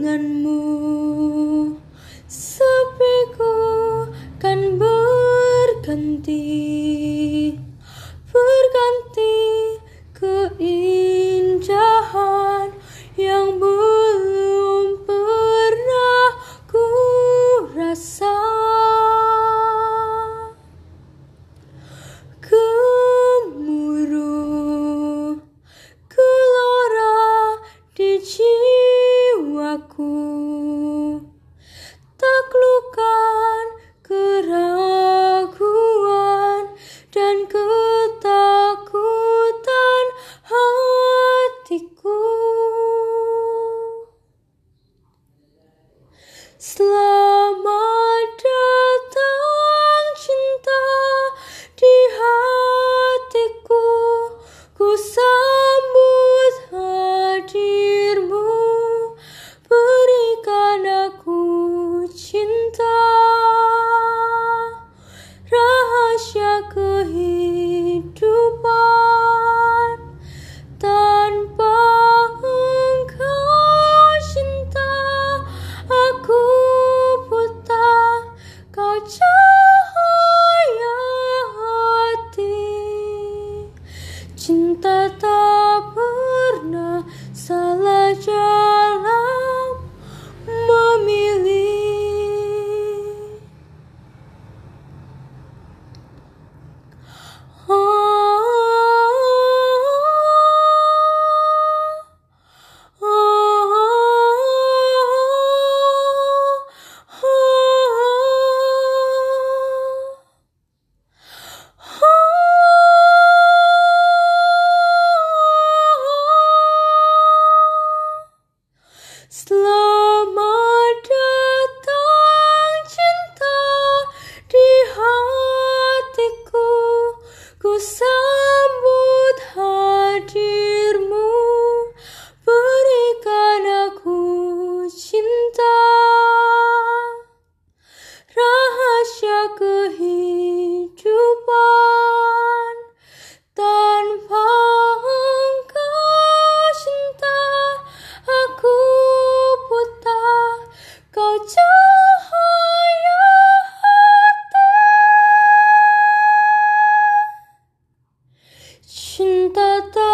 denganmu jiwaku Taklukan keraguan dan ketakutan hatiku. Selamat Selamat datang cinta di hatiku. Ku sambut hadirmu. Berikan aku cinta. Rahasia kehidupan 신다다.